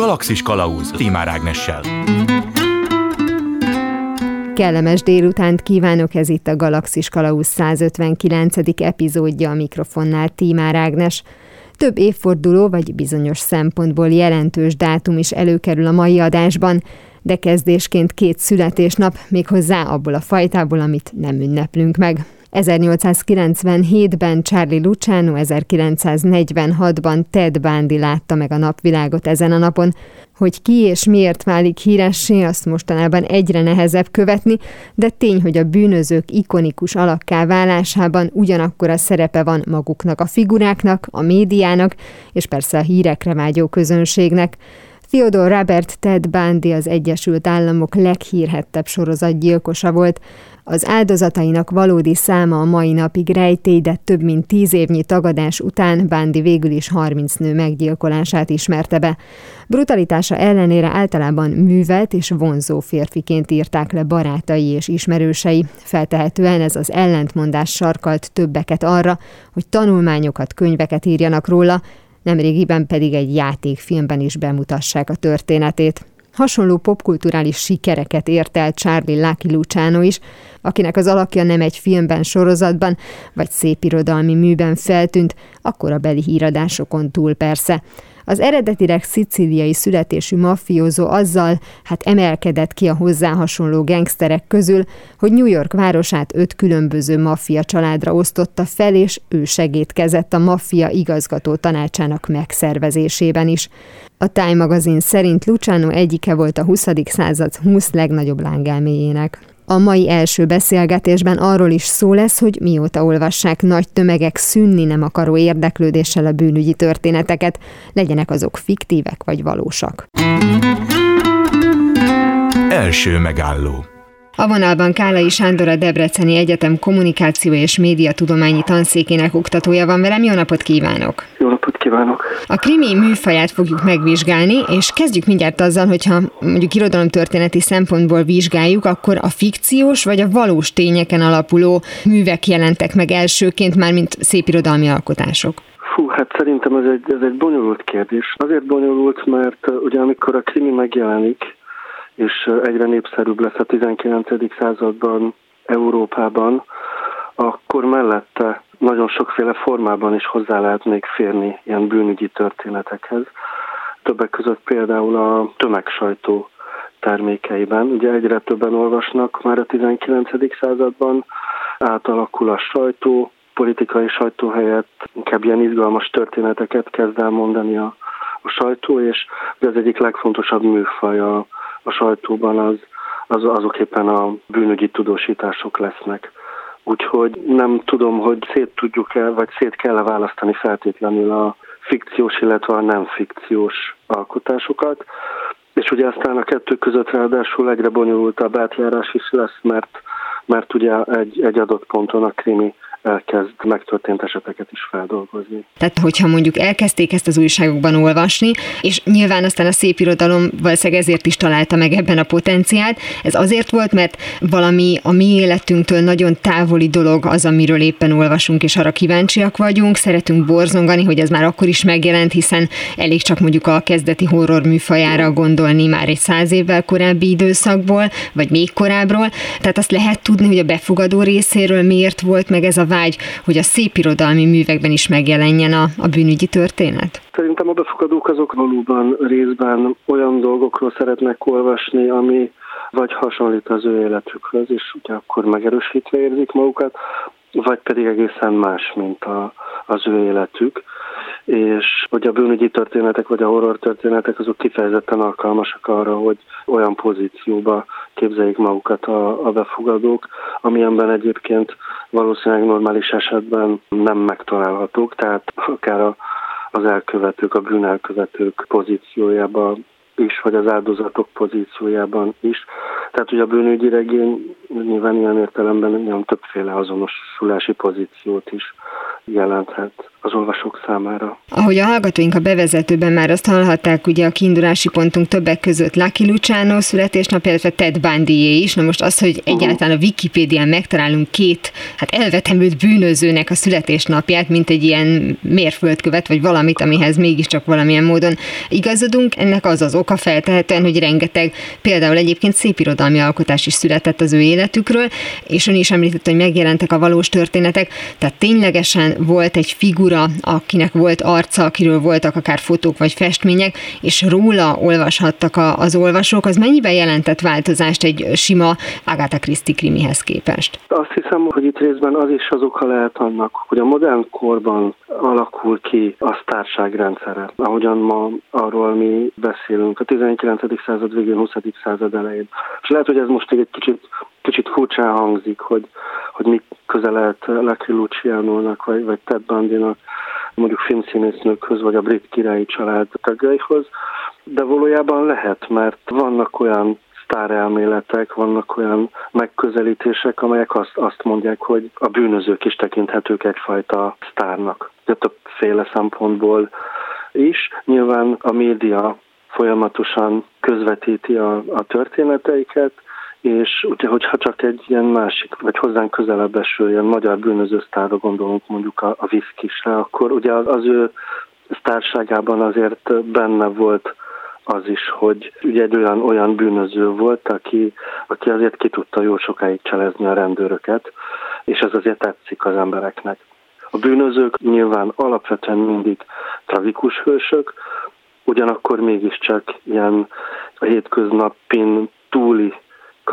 Galaxis Kalauz Timár Ágnessel. Kellemes délutánt kívánok, ez itt a Galaxis Kalauz 159. epizódja a mikrofonnál Tímár Ágnes. Több évforduló vagy bizonyos szempontból jelentős dátum is előkerül a mai adásban, de kezdésként két születésnap, méghozzá abból a fajtából, amit nem ünneplünk meg. 1897-ben Charlie Luciano, 1946-ban Ted Bundy látta meg a napvilágot ezen a napon. Hogy ki és miért válik híressé, azt mostanában egyre nehezebb követni, de tény, hogy a bűnözők ikonikus alakká válásában ugyanakkor a szerepe van maguknak a figuráknak, a médiának, és persze a hírekre vágyó közönségnek. Theodore Robert Ted Bundy az Egyesült Államok leghírhettebb sorozatgyilkosa volt. Az áldozatainak valódi száma a mai napig rejtély, de több mint tíz évnyi tagadás után Bundy végül is 30 nő meggyilkolását ismerte be. Brutalitása ellenére általában művelt és vonzó férfiként írták le barátai és ismerősei. Feltehetően ez az ellentmondás sarkalt többeket arra, hogy tanulmányokat, könyveket írjanak róla, nemrégiben pedig egy játékfilmben is bemutassák a történetét. Hasonló popkulturális sikereket ért el Charlie Lucky Luciano is, akinek az alakja nem egy filmben, sorozatban, vagy szépirodalmi műben feltűnt, akkor a beli híradásokon túl persze. Az eredetileg szicíliai születésű maffiózó azzal hát emelkedett ki a hozzá hasonló gengszterek közül, hogy New York városát öt különböző maffia családra osztotta fel, és ő segítkezett a maffia igazgató tanácsának megszervezésében is. A Time magazin szerint Luciano egyike volt a 20. század 20 legnagyobb lángelméjének. A mai első beszélgetésben arról is szó lesz, hogy mióta olvassák nagy tömegek szűnni nem akaró érdeklődéssel a bűnügyi történeteket, legyenek azok fiktívek vagy valósak. Első megálló a vonalban Kálai Sándor a Debreceni Egyetem kommunikáció és médiatudományi tanszékének oktatója van velem. Jó napot kívánok! Jó napot kívánok! A krimi műfaját fogjuk megvizsgálni, és kezdjük mindjárt azzal, hogyha mondjuk irodalomtörténeti szempontból vizsgáljuk, akkor a fikciós vagy a valós tényeken alapuló művek jelentek meg elsőként, már mint szépirodalmi alkotások. Fú, hát szerintem ez egy, ez egy bonyolult kérdés. Azért bonyolult, mert ugye amikor a krimi megjelenik, és egyre népszerűbb lesz a 19. században Európában, akkor mellette nagyon sokféle formában is hozzá lehet még férni ilyen bűnügyi történetekhez. Többek között például a tömegsajtó termékeiben. Ugye egyre többen olvasnak már a 19. században, átalakul a sajtó, politikai sajtó helyett inkább ilyen izgalmas történeteket kezd el mondani a, a sajtó, és ez egyik legfontosabb műfaj a, a sajtóban, az, az azok éppen a bűnügyi tudósítások lesznek. Úgyhogy nem tudom, hogy szét tudjuk-e, vagy szét kell-e választani feltétlenül a fikciós, illetve a nem fikciós alkotásokat. És ugye aztán a kettő között ráadásul egyre bonyolultabb átjárás is lesz, mert, mert ugye egy, egy adott ponton a krimi elkezd megtörtént eseteket is feldolgozni. Tehát, hogyha mondjuk elkezdték ezt az újságokban olvasni, és nyilván aztán a szép irodalom valószínűleg ezért is találta meg ebben a potenciált, ez azért volt, mert valami a mi életünktől nagyon távoli dolog az, amiről éppen olvasunk, és arra kíváncsiak vagyunk, szeretünk borzongani, hogy ez már akkor is megjelent, hiszen elég csak mondjuk a kezdeti horror műfajára gondolni már egy száz évvel korábbi időszakból, vagy még korábbról. Tehát azt lehet tudni, hogy a befogadó részéről miért volt meg ez a vágy, hogy a szép irodalmi művekben is megjelenjen a, a bűnügyi történet? Szerintem a befogadók azok valóban részben olyan dolgokról szeretnek olvasni, ami vagy hasonlít az ő életükhöz, és ugye akkor megerősítve érzik magukat, vagy pedig egészen más, mint a, az ő életük és hogy a bűnügyi történetek vagy a horror történetek azok kifejezetten alkalmasak arra, hogy olyan pozícióba képzeljék magukat a, a befogadók, amilyenben egyébként valószínűleg normális esetben nem megtalálhatók, tehát akár a, az elkövetők, a bűnelkövetők pozíciójába is, vagy az áldozatok pozíciójában is. Tehát ugye a bűnügyi regény nyilván ilyen értelemben nyilván többféle azonosulási pozíciót is jelenthet. Az olvasók számára. Ahogy a hallgatóink a bevezetőben már azt hallhatták, ugye a kiindulási pontunk többek között Lucky Luciano születésnap, illetve Ted bundy is. Na most az, hogy egyáltalán a Wikipédián megtalálunk két hát elvetemült bűnözőnek a születésnapját, mint egy ilyen mérföldkövet, vagy valamit, amihez mégiscsak valamilyen módon igazodunk, ennek az az oka feltehetően, hogy rengeteg például egyébként szépirodalmi alkotás is született az ő életükről, és ön is említette, hogy megjelentek a valós történetek, tehát ténylegesen volt egy figura, figura, akinek volt arca, akiről voltak akár fotók vagy festmények, és róla olvashattak a, az olvasók, az mennyiben jelentett változást egy sima Agatha Christie krimihez képest? Azt hiszem, hogy itt részben az is az oka lehet annak, hogy a modern korban alakul ki a sztárságrendszere, ahogyan ma arról mi beszélünk, a 19. század végén, 20. század elején. És lehet, hogy ez most egy kicsit kicsit furcsán hangzik, hogy, hogy mi közelelt Lucky Luciano-nak, vagy, vagy Ted Bundy-nak, mondjuk filmszínésznőkhöz, vagy a brit királyi család tagjaihoz, de valójában lehet, mert vannak olyan sztárelméletek, vannak olyan megközelítések, amelyek azt, azt mondják, hogy a bűnözők is tekinthetők egyfajta sztárnak. De többféle szempontból is. Nyilván a média folyamatosan közvetíti a, a történeteiket, és ugye, hogyha csak egy ilyen másik, vagy hozzánk közelebb eső ilyen magyar bűnöző sztárra gondolunk mondjuk a, a Viszkisre, akkor ugye az ő sztárságában azért benne volt az is, hogy ugye egy olyan, olyan bűnöző volt, aki, aki azért ki tudta jó sokáig cselezni a rendőröket, és ez azért tetszik az embereknek. A bűnözők nyilván alapvetően mindig tragikus hősök, ugyanakkor mégiscsak ilyen a hétköznapin túli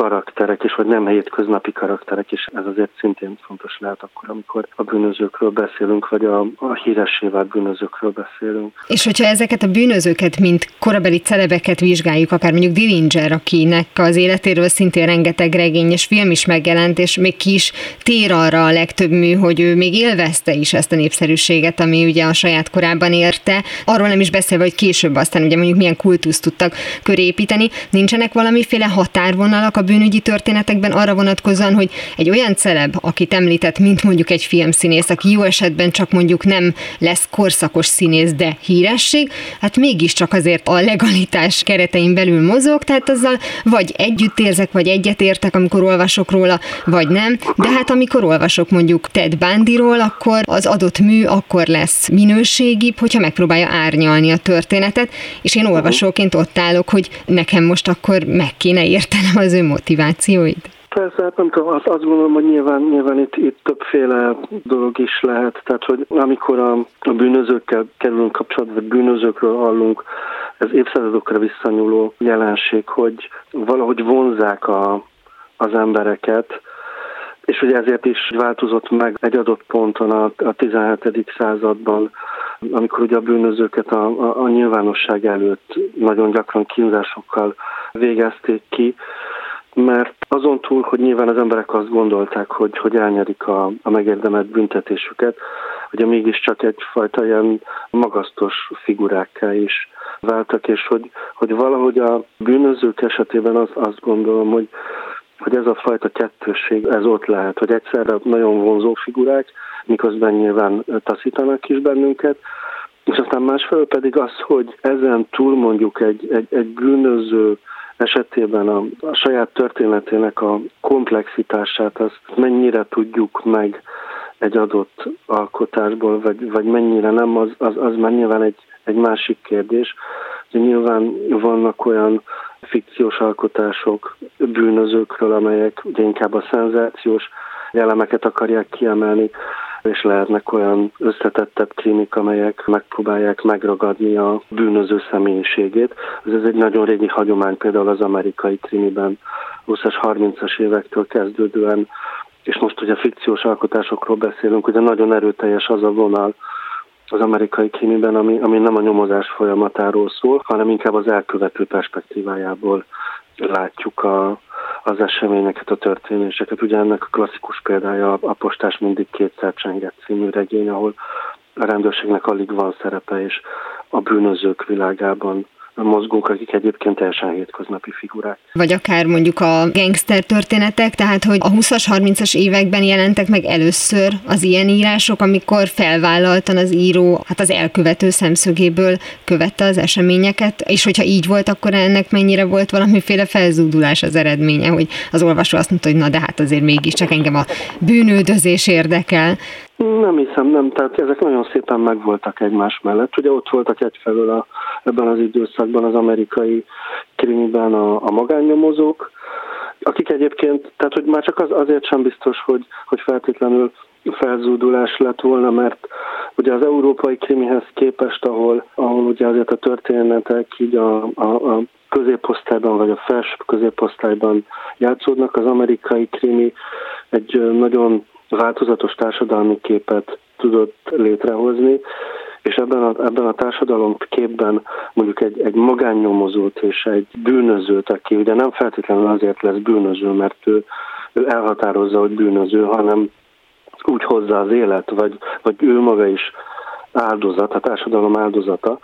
karakterek is, vagy nem hétköznapi karakterek is, ez azért szintén fontos lehet akkor, amikor a bűnözőkről beszélünk, vagy a, a híressé vált bűnözőkről beszélünk. És hogyha ezeket a bűnözőket, mint korabeli celebeket vizsgáljuk, akár mondjuk Dillinger, akinek az életéről szintén rengeteg regény és film is megjelent, és még ki is tér arra a legtöbb mű, hogy ő még élvezte is ezt a népszerűséget, ami ugye a saját korában érte. Arról nem is beszélve, hogy később aztán ugye mondjuk milyen kultuszt tudtak körépíteni. Nincsenek valamiféle határvonalak a bűnügyi történetekben arra vonatkozóan, hogy egy olyan celeb, akit említett, mint mondjuk egy filmszínész, aki jó esetben csak mondjuk nem lesz korszakos színész, de híresség, hát mégiscsak azért a legalitás keretein belül mozog, tehát azzal vagy együtt érzek, vagy egyet értek, amikor olvasok róla, vagy nem, de hát amikor olvasok mondjuk Ted Bundyról, akkor az adott mű akkor lesz minőségibb, hogyha megpróbálja árnyalni a történetet, és én olvasóként ott állok, hogy nekem most akkor meg kéne értenem az ő motivációit? Persze, hát nem tudom, azt, azt gondolom, hogy nyilván, nyilván itt, itt többféle dolog is lehet. Tehát, hogy amikor a, a bűnözőkkel kerülünk kapcsolatba, vagy bűnözőkről hallunk, ez évszázadokra visszanyúló jelenség, hogy valahogy vonzák a, az embereket, és ugye ezért is változott meg egy adott ponton a, a 17. században, amikor ugye a bűnözőket a, a, a nyilvánosság előtt nagyon gyakran kínzásokkal végezték ki, mert azon túl, hogy nyilván az emberek azt gondolták, hogy, hogy elnyerik a, a megérdemelt büntetésüket, ugye mégiscsak egyfajta ilyen magasztos figurákká is váltak, és hogy, hogy valahogy a bűnözők esetében az, azt gondolom, hogy, hogy ez a fajta kettősség, ez ott lehet, hogy egyszerre nagyon vonzó figurák, miközben nyilván taszítanak is bennünket, és aztán másfelől pedig az, hogy ezen túl mondjuk egy, egy, egy bűnöző esetében a, a saját történetének a komplexitását, azt mennyire tudjuk meg egy adott alkotásból, vagy, vagy mennyire nem, az, az, az már nyilván egy, egy másik kérdés. De nyilván vannak olyan fikciós alkotások bűnözőkről, amelyek ugye inkább a szenzációs elemeket akarják kiemelni, és lehetnek olyan összetettebb krimik, amelyek megpróbálják megragadni a bűnöző személyiségét. Ez egy nagyon régi hagyomány például az amerikai krimiben 20-as, 30-as évektől kezdődően, és most ugye fikciós alkotásokról beszélünk, ugye nagyon erőteljes az a vonal, az amerikai krimiben, ami, ami nem a nyomozás folyamatáról szól, hanem inkább az elkövető perspektívájából látjuk a, az eseményeket, a történéseket. Ugye ennek a klasszikus példája a, Postás mindig kétszer csenget című regény, ahol a rendőrségnek alig van szerepe, és a bűnözők világában mozgók, akik egyébként teljesen hétköznapi figurák. Vagy akár mondjuk a gangster történetek, tehát hogy a 20-as, 30-as években jelentek meg először az ilyen írások, amikor felvállaltan az író hát az elkövető szemszögéből követte az eseményeket, és hogyha így volt, akkor ennek mennyire volt valamiféle felzúdulás az eredménye, hogy az olvasó azt mondta, hogy na de hát azért mégiscsak engem a bűnődözés érdekel. Nem hiszem, nem. Tehát ezek nagyon szépen megvoltak egymás mellett. Ugye ott voltak egyfelől a, ebben az időszakban az amerikai krimiben a, a magánnyomozók, akik egyébként, tehát hogy már csak az, azért sem biztos, hogy, hogy feltétlenül felzúdulás lett volna, mert ugye az európai krimihez képest, ahol, ahol ugye azért a történetek így a, a, a középosztályban vagy a felsőbb középosztályban játszódnak, az amerikai krimi egy nagyon változatos társadalmi képet tudott létrehozni, és ebben a, ebben a társadalom képben mondjuk egy, egy magánnyomozót és egy bűnözőt, aki ugye nem feltétlenül azért lesz bűnöző, mert ő, ő elhatározza, hogy bűnöző, hanem úgy hozza az élet, vagy, vagy ő maga is áldozat, a társadalom áldozata.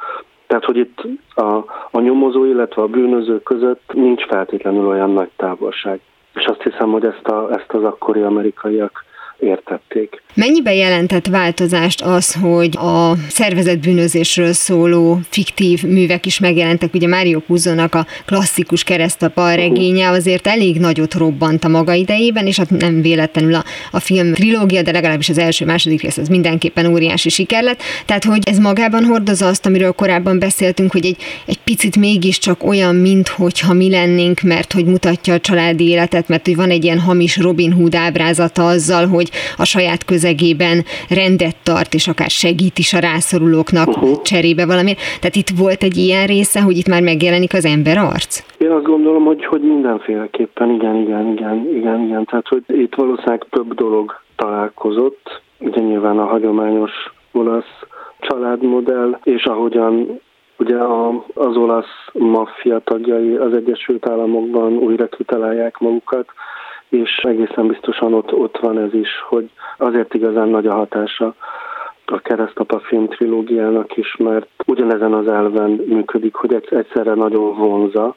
Tehát, hogy itt a, a nyomozó, illetve a bűnöző között nincs feltétlenül olyan nagy távolság. És azt hiszem, hogy ezt, a, ezt az akkori amerikaiak értették. Mennyiben jelentett változást az, hogy a szervezett bűnözésről szóló fiktív művek is megjelentek? Ugye Mário Puzzónak a klasszikus keresztapa regénye azért elég nagyot robbant a maga idejében, és hát nem véletlenül a, a film trilógia, de legalábbis az első-második rész az mindenképpen óriási siker lett. Tehát, hogy ez magában hordozza azt, amiről korábban beszéltünk, hogy egy, egy picit mégiscsak olyan, mintha mi lennénk, mert hogy mutatja a családi életet, mert hogy van egy ilyen hamis Robin Hood ábrázata azzal, hogy a saját közegében rendet tart, és akár segít is a rászorulóknak uh-huh. cserébe valami. Tehát itt volt egy ilyen része, hogy itt már megjelenik az ember arc? Én azt gondolom, hogy, hogy mindenféleképpen, igen, igen, igen, igen, igen. Tehát, hogy itt valószínűleg több dolog találkozott. Ugye nyilván a hagyományos olasz családmodell, és ahogyan Ugye az olasz maffia tagjai az Egyesült Államokban újra kitalálják magukat, és egészen biztosan ott, ott van ez is, hogy azért igazán nagy a hatása a Keresztapa film trilógiának is, mert ugyanezen az elven működik, hogy egyszerre nagyon vonza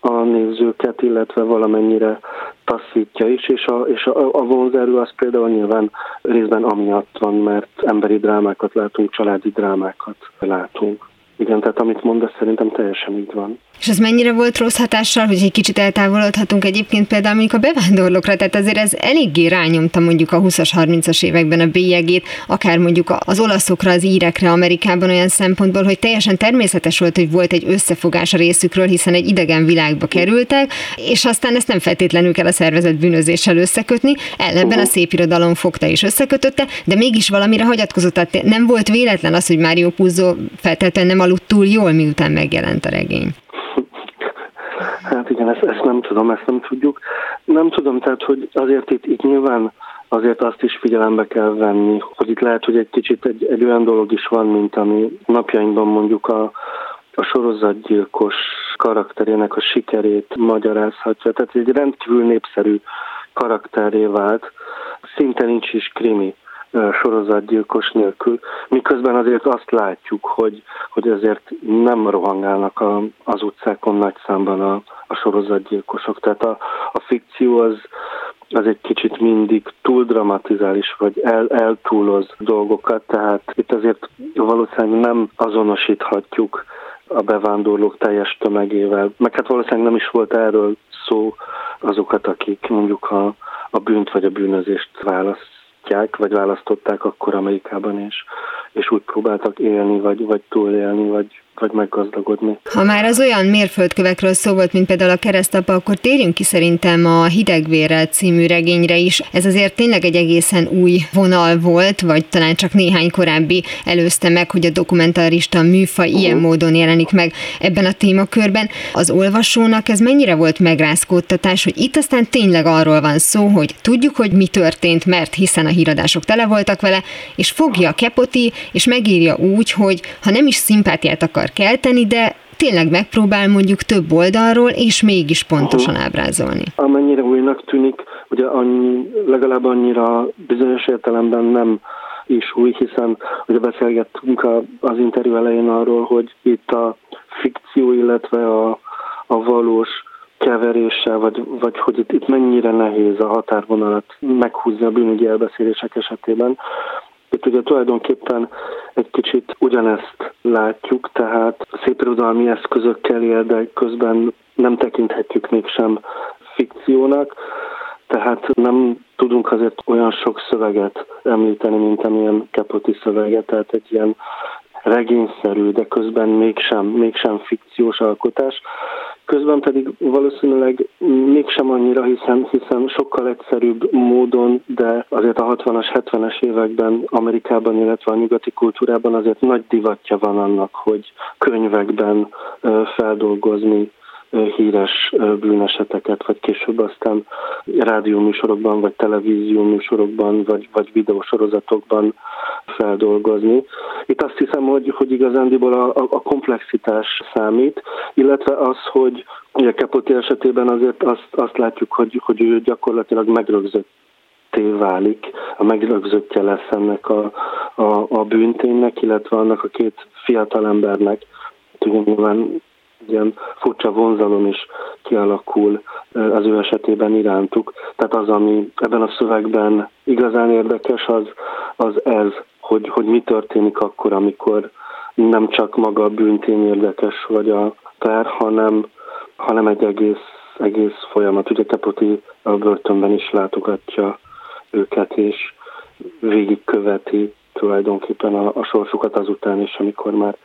a nézőket, illetve valamennyire taszítja is, és a, és a, a vonzerő az például nyilván részben amiatt van, mert emberi drámákat látunk, családi drámákat látunk. Igen, tehát amit mondasz, szerintem teljesen így van. És ez mennyire volt rossz hatással, hogy egy kicsit eltávolodhatunk egyébként például mondjuk a bevándorlókra, tehát azért ez eléggé rányomta mondjuk a 20-as, 30-as években a bélyegét, akár mondjuk az olaszokra, az írekre Amerikában olyan szempontból, hogy teljesen természetes volt, hogy volt egy összefogás a részükről, hiszen egy idegen világba kerültek, és aztán ezt nem feltétlenül kell a szervezet bűnözéssel összekötni, ellenben a szép irodalom fogta és összekötötte, de mégis valamire hagyatkozott, tehát nem volt véletlen az, hogy Mário Puzo feltétlenül nem aludt túl jól, miután megjelent a regény. Hát igen, ezt, ezt nem tudom, ezt nem tudjuk. Nem tudom, tehát, hogy azért itt, itt nyilván azért azt is figyelembe kell venni, hogy itt lehet, hogy egy kicsit egy, egy olyan dolog is van, mint ami napjainkban mondjuk a, a sorozatgyilkos karakterének a sikerét magyarázhatja. Tehát egy rendkívül népszerű karakteré vált, szinte nincs is krimi sorozatgyilkos nélkül, miközben azért azt látjuk, hogy, hogy ezért nem rohangálnak a, az utcákon nagy számban a, a sorozatgyilkosok. Tehát a, a fikció az, az egy kicsit mindig túl dramatizális, vagy el, eltúloz dolgokat, tehát itt azért valószínűleg nem azonosíthatjuk a bevándorlók teljes tömegével, meg hát valószínűleg nem is volt erről szó azokat, akik mondjuk a, a bűnt vagy a bűnözést választ választják, vagy választották akkor Amerikában, és, és úgy próbáltak élni, vagy, vagy túlélni, vagy, vagy meggazdagodni. Ha már az olyan mérföldkövekről szó volt, mint például a keresztapa, akkor térjünk ki szerintem a Hidegvérrel című regényre is. Ez azért tényleg egy egészen új vonal volt, vagy talán csak néhány korábbi előzte meg, hogy a dokumentarista műfa uh-huh. ilyen módon jelenik meg ebben a témakörben. Az olvasónak ez mennyire volt megrázkódtatás, hogy itt aztán tényleg arról van szó, hogy tudjuk, hogy mi történt, mert hiszen a híradások tele voltak vele, és fogja a kepoti, és megírja úgy, hogy ha nem is szimpátiát akar kelteni, de tényleg megpróbál mondjuk több oldalról, és mégis pontosan ábrázolni. Amennyire újnak tűnik, ugye annyi, legalább annyira bizonyos értelemben nem is új, hiszen ugye beszélgettünk a, az interjú elején arról, hogy itt a fikció, illetve a, a valós keverése, vagy, vagy hogy itt, itt mennyire nehéz a határvonalat meghúzni a bűnügyi elbeszélések esetében. Itt ugye tulajdonképpen egy kicsit ugyanezt látjuk, tehát szépirodalmi eszközökkel él, de közben nem tekinthetjük mégsem fikciónak, tehát nem tudunk azért olyan sok szöveget említeni, mint amilyen Kepoti szöveget, tehát egy ilyen regényszerű, de közben mégsem, mégsem fikciós alkotás. Közben pedig valószínűleg mégsem annyira, hiszen, hiszen sokkal egyszerűbb módon, de azért a 60-as, 70-es években Amerikában, illetve a nyugati kultúrában azért nagy divatja van annak, hogy könyvekben feldolgozni híres bűneseteket, vagy később aztán rádióműsorokban, vagy televízióműsorokban, vagy, vagy videósorozatokban feldolgozni. Itt azt hiszem, hogy, hogy igazándiból a, a komplexitás számít, illetve az, hogy ugye Kepoti esetében azért azt, azt látjuk, hogy, hogy ő gyakorlatilag megrögzött válik, a megrögzöttje lesz ennek a, a, a bűnténynek, illetve annak a két fiatalembernek. Nyilván ilyen furcsa vonzalom is kialakul az ő esetében irántuk. Tehát az, ami ebben a szövegben igazán érdekes, az, az ez, hogy, hogy mi történik akkor, amikor nem csak maga a bűntény érdekes, vagy a per, hanem, hanem egy egész, egész folyamat. Ugye Kepoti a börtönben is látogatja őket, és végigköveti tulajdonképpen a, a sorsukat azután is, amikor már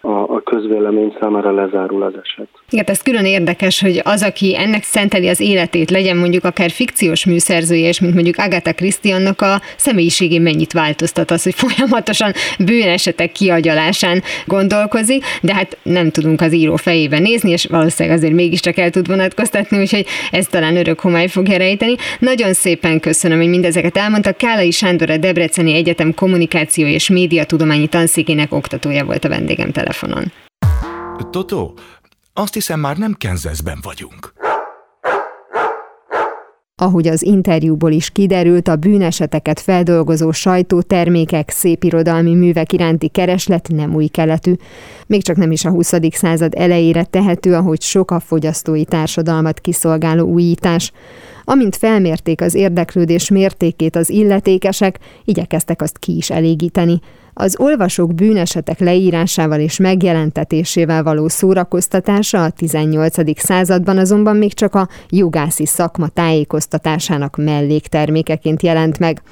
a, a közvélemény számára lezárul az eset. Igen, ez külön érdekes, hogy az, aki ennek szenteli az életét, legyen mondjuk akár fikciós műszerzője, és mint mondjuk Agatha Christie, annak a személyiségén mennyit változtat az, hogy folyamatosan bűnesetek kiagyalásán gondolkozik, de hát nem tudunk az író fejében nézni, és valószínűleg azért mégiscsak el tud vonatkoztatni, úgyhogy ez talán örök homály fogja rejteni. Nagyon szépen köszönöm, hogy mindezeket elmondta. Kálai Sándor a Debreceni Egyetem kommunikáció és médiatudományi tanszékének oktatója volt a vendégem tele telefonon. Totó, azt hiszem már nem Kenzeszben vagyunk. Ahogy az interjúból is kiderült, a bűneseteket feldolgozó sajtótermékek, szépirodalmi művek iránti kereslet nem új keletű. Még csak nem is a 20. század elejére tehető, ahogy sok a fogyasztói társadalmat kiszolgáló újítás. Amint felmérték az érdeklődés mértékét az illetékesek, igyekeztek azt ki is elégíteni. Az olvasók bűnesetek leírásával és megjelentetésével való szórakoztatása a 18. században azonban még csak a jogászi szakma tájékoztatásának melléktermékeként jelent meg.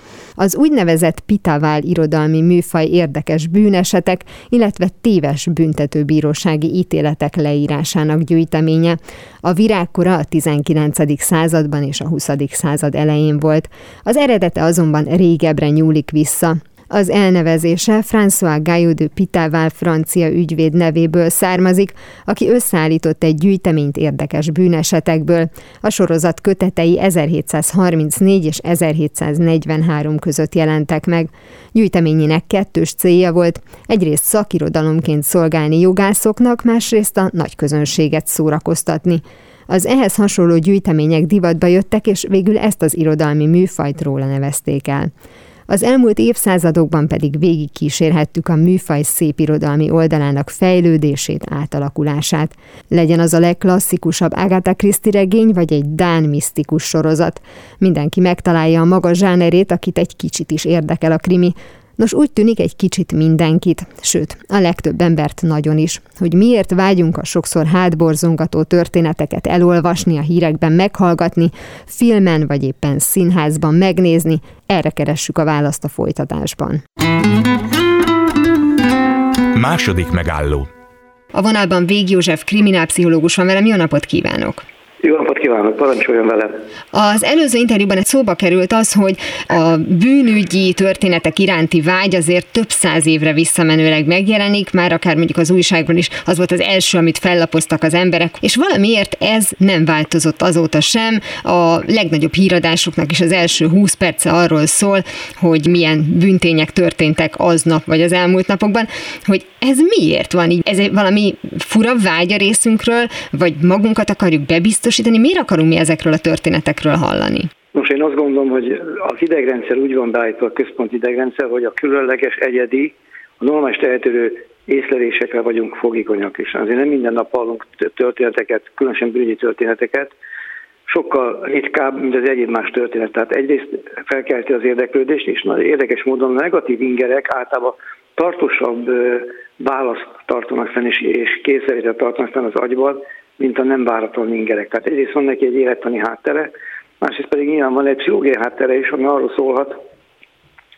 Az úgynevezett pitavál irodalmi műfaj érdekes bűnesetek, illetve téves büntetőbírósági ítéletek leírásának gyűjteménye. A virágkora a 19. században és a 20. század elején volt. Az eredete azonban régebbre nyúlik vissza. Az elnevezése François Gaillot de Pitával francia ügyvéd nevéből származik, aki összeállított egy gyűjteményt érdekes bűnesetekből. A sorozat kötetei 1734 és 1743 között jelentek meg. Gyűjteményének kettős célja volt, egyrészt szakirodalomként szolgálni jogászoknak, másrészt a nagy közönséget szórakoztatni. Az ehhez hasonló gyűjtemények divatba jöttek, és végül ezt az irodalmi műfajt róla nevezték el. Az elmúlt évszázadokban pedig végigkísérhettük a műfaj szépirodalmi oldalának fejlődését, átalakulását. Legyen az a legklasszikusabb Agatha Christie regény, vagy egy Dán misztikus sorozat. Mindenki megtalálja a maga zsánerét, akit egy kicsit is érdekel a krimi, Nos, úgy tűnik egy kicsit mindenkit, sőt, a legtöbb embert nagyon is, hogy miért vágyunk a sokszor hátborzongató történeteket elolvasni, a hírekben meghallgatni, filmen vagy éppen színházban megnézni, erre keressük a választ a folytatásban. Második megálló A vonalban Vég József kriminálpszichológus van velem, jó napot kívánok! Jó napot kívánok, parancsoljon vele. Az előző interjúban egy szóba került az, hogy a bűnügyi történetek iránti vágy azért több száz évre visszamenőleg megjelenik, már akár mondjuk az újságban is az volt az első, amit fellapoztak az emberek, és valamiért ez nem változott azóta sem. A legnagyobb híradásoknak is az első 20 perce arról szól, hogy milyen bűntények történtek aznap vagy az elmúlt napokban, hogy ez miért van így? Ez egy valami fura vágy a részünkről, vagy magunkat akarjuk bebiztosítani, biztosítani. Miért akarunk mi ezekről a történetekről hallani? Most én azt gondolom, hogy az idegrendszer úgy van beállítva, a központi idegrendszer, hogy a különleges, egyedi, a normális tehetőrő észlelésekre vagyunk fogékonyak, és azért nem minden nap hallunk történeteket, különösen bűnyi történeteket, sokkal ritkább, mint az egyéb más történet. Tehát egyrészt felkelti az érdeklődést, és nagyon érdekes módon a negatív ingerek általában tartósabb választ tartanak fenn, és kényszerített tartanak fenn az agyban, mint a nem váratlan ingerek. Tehát egyrészt van neki egy élettani háttere, másrészt pedig nyilván van egy pszichológiai háttere is, ami arról szólhat,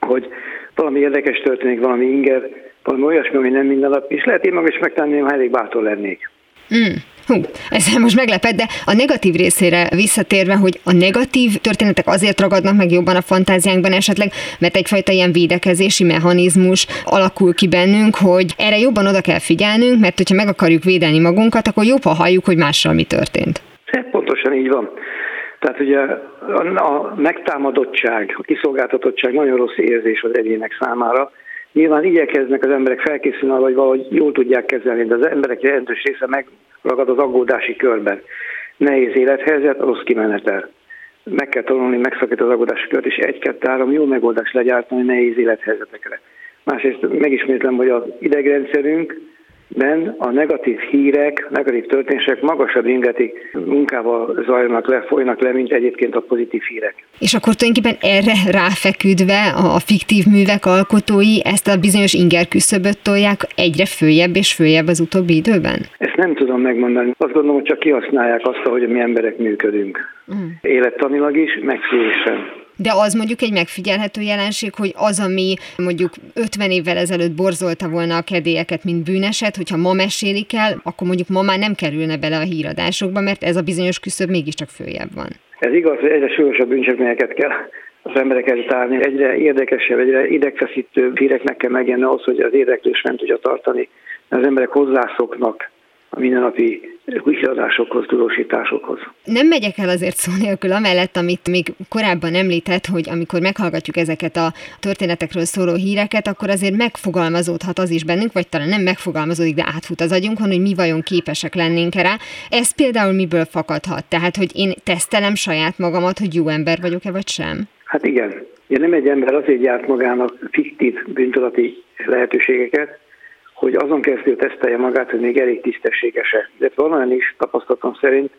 hogy valami érdekes történik, valami inger, valami olyasmi, ami nem minden nap, és lehet én magam is megtenni, ha elég bátor lennék. Mm. Hú, ezzel most meglepett, de a negatív részére visszatérve, hogy a negatív történetek azért ragadnak meg jobban a fantáziánkban esetleg, mert egyfajta ilyen védekezési mechanizmus alakul ki bennünk, hogy erre jobban oda kell figyelnünk, mert hogyha meg akarjuk védeni magunkat, akkor jobb, ha halljuk, hogy mással mi történt. Pontosan így van. Tehát ugye a megtámadottság, a kiszolgáltatottság nagyon rossz érzés az egyének számára, Nyilván igyekeznek az emberek felkészülni hogy valahogy jól tudják kezelni, de az emberek jelentős része megragad az aggódási körben. Nehéz élethelyzet, rossz kimenetel. Meg kell tanulni, megszakítani az aggódási kört, és egy-kettő-három jó megoldást legyártani nehéz élethelyzetekre. Másrészt megismétlem, hogy az idegrendszerünk ben a negatív hírek, negatív történések magasabb ingeti munkával zajlanak le, folynak le, mint egyébként a pozitív hírek. És akkor tulajdonképpen erre ráfeküdve a fiktív művek alkotói ezt a bizonyos inger küszöböt tolják egyre följebb és följebb az utóbbi időben? Ezt nem tudom megmondani. Azt gondolom, hogy csak kihasználják azt, hogy mi emberek működünk. Mm. Élettanilag is, megfélésen de az mondjuk egy megfigyelhető jelenség, hogy az, ami mondjuk 50 évvel ezelőtt borzolta volna a kedélyeket, mint bűneset, hogyha ma mesélik el, akkor mondjuk ma már nem kerülne bele a híradásokba, mert ez a bizonyos küszöb mégiscsak följebb van. Ez igaz, hogy egyre súlyosabb bűncselekményeket kell az emberek tárni. Egyre érdekesebb, egyre idegfeszítőbb híreknek kell megjelenni ahhoz, hogy az érdeklés nem tudja tartani. Az emberek hozzászoknak a mindennapi híradásokhoz, tudósításokhoz. Nem megyek el azért szó nélkül amellett, amit még korábban említett, hogy amikor meghallgatjuk ezeket a történetekről szóló híreket, akkor azért megfogalmazódhat az is bennünk, vagy talán nem megfogalmazódik, de átfut az agyunkon, hogy mi vajon képesek lennénk rá. Ez például miből fakadhat? Tehát, hogy én tesztelem saját magamat, hogy jó ember vagyok-e, vagy sem? Hát igen. Ja, nem egy ember azért gyárt magának fiktív bűntudati lehetőségeket, hogy azon keresztül tesztelje magát, hogy még elég tisztességes-e. De van olyan is tapasztalatom szerint,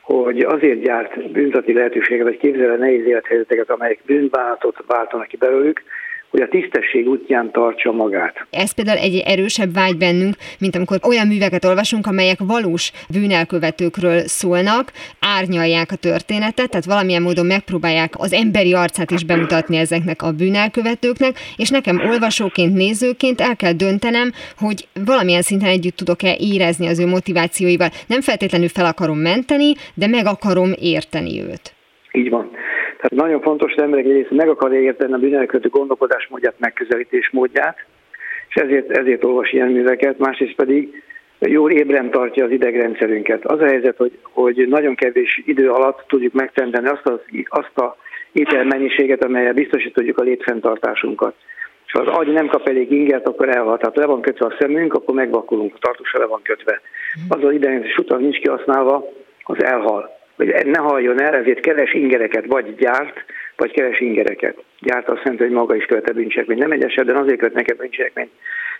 hogy azért gyárt bűntati lehetőséget, vagy képzel nehéz élethelyzeteket, amelyek bűnbánatot váltanak ki belőlük, hogy a tisztesség útján tartsa magát. Ez például egy erősebb vágy bennünk, mint amikor olyan műveket olvasunk, amelyek valós bűnelkövetőkről szólnak, árnyalják a történetet, tehát valamilyen módon megpróbálják az emberi arcát is bemutatni ezeknek a bűnelkövetőknek, és nekem olvasóként, nézőként el kell döntenem, hogy valamilyen szinten együtt tudok-e érezni az ő motivációival. Nem feltétlenül fel akarom menteni, de meg akarom érteni őt. Így van. Tehát nagyon fontos, hogy emberek egyrészt meg akarja érteni a bűnelkövető gondolkodásmódját, megközelítés módját, és ezért, ezért olvas ilyen műveket, másrészt pedig jól ébren tartja az idegrendszerünket. Az a helyzet, hogy, hogy nagyon kevés idő alatt tudjuk megtendeni azt, az, azt a ételmennyiséget, amelyel biztosítjuk a létfenntartásunkat. És ha az agy nem kap elég ingert, akkor elhal. Tehát le van kötve a szemünk, akkor megvakulunk, a tartósa le van kötve. Az az idegrendszeres utal nincs kihasználva, az elhal hogy ne halljon el, ezért keres ingereket, vagy gyárt, vagy keres ingereket. Gyárt azt jelenti, hogy maga is követ a bűncselekményt. Nem egy esetben azért kötnek a bűncselekményt